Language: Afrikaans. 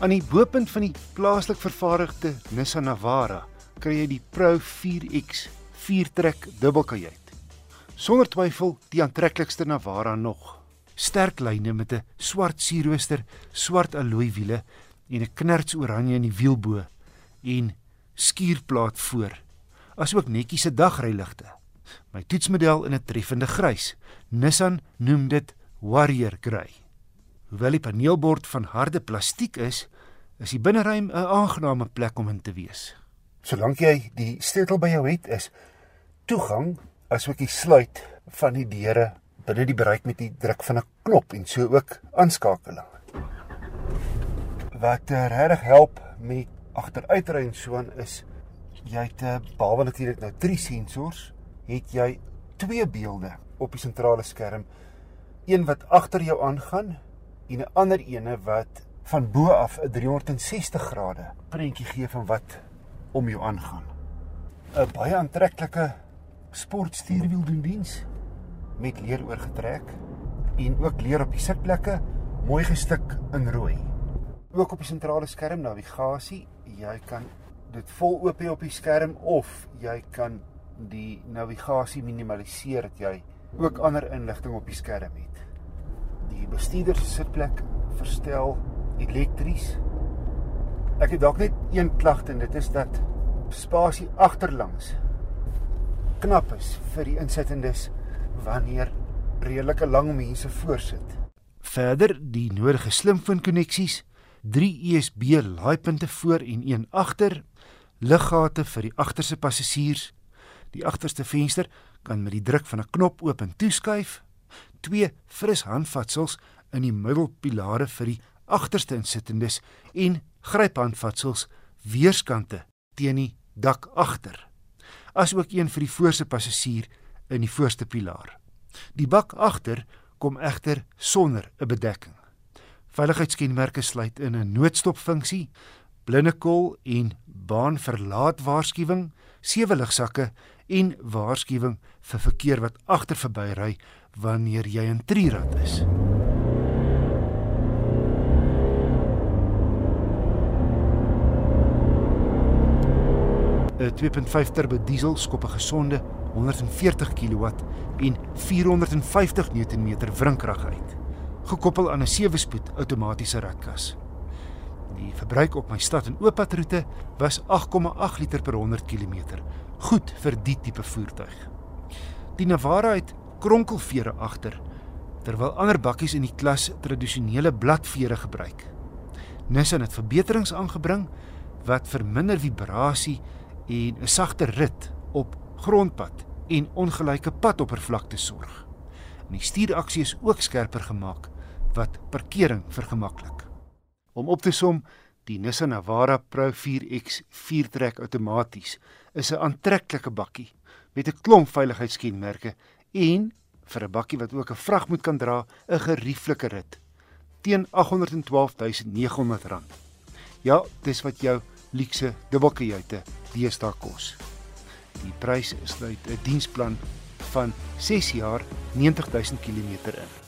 Aan die bopunt van die plaaslik vervaardigde Nissan Navara kry jy die Pro 4X 4-trek dubbelkajuit. Sonder twyfel die aantreklikste Navara nog. Sterk lyne met 'n swart sierrooster, swart alloy wiele en 'n knerts oranje in die wielbo en skuurplaat voor. Asook netjiese dagryligte. My toetsmodel in 'n treffende grys. Nissan noem dit Warrior Grey. Hoewel die paneelbord van harde plastiek is, is die binneruim 'n aangename plek om in te wees. Solank jy die sleutel by jou het, is toegang asook die sluit van die deure binne die bereik met die druk van 'n knop en so ook aanskakeling. Wat uh, regtig help met agteruitry en so aan is jy het uh, behalwe natuurlik nou drie sensors, het jy twee beelde op die sentrale skerm. Een wat agter jou aangaan en 'n ander ene wat van bo af 'n 360 grade prentjie gee van wat om jou aangaan. 'n Baie aantreklike sportstuurwiel doen diens met leer oorgetrek en ook leer op die sitplekke mooi gestik in rooi. Ook op die sentrale skerm navigasie, jy kan dit vol oop hê op die skerm of jy kan die navigasie minimaliseer dat jy ook ander inligting op die skerm het die bestuurder se sitplek verstel elektries. Ek het dalk net een klagte en dit is dat spasie agterlangs knap is vir die insittendes wanneer redelike lang mense voorsit. Verder die nodige slimfoon koneksies, 3 USB laaipunte voor en een agter, liggate vir die agterste passasiers. Die agterste venster kan met die druk van 'n knop oop en toeskuif twee fris handvatsels in die middelpilare vir die agterste insittendes en gryphandvatsels weerskante teen die dak agter. Asook een vir die voorste passasier in die voorste pilaar. Die bak agter kom egter sonder 'n bedekking. Veiligheidskenmerke sluit in 'n noodstopfunksie, blindekol en baanverlaat waarskuwing, sewe ligsakke en waarskuwing vir verkeer wat agter verby ry wanneer jy in Trierad is. Die 2.5 turbo diesel skop 'n gesonde 140 kW en 450 Nm wrinkrag uit, gekoppel aan 'n 7-spoed outomatiese ratkas. Die verbruik op my stad en oopatroete was 8,8 liter per 100 km, goed vir die tipe voertuig. Die Navara het kronkelvere agter terwyl ander bakkies in die klas tradisionele bladvere gebruik. Nissan het verbeterings aangebring wat verminder vibrasie en 'n sagter rit op grondpad en ongelyke padoppervlakte sorg. En die stuuraksie is ook skerper gemaak wat parkering vergemaklik. Om op te som, die Nissan Navara Pro 4X 4-trek outomaties is 'n aantreklike bakkie met 'n klomp veiligheidskenmerke en vir 'n bakkie wat ook 'n vrag moet kan dra, 'n gerieflike rit teen R812.900. Ja, dis wat jou luukse dubbelkajuite deesdae kos. Die prys sluit 'n diensplan van 6 jaar 90000 km in.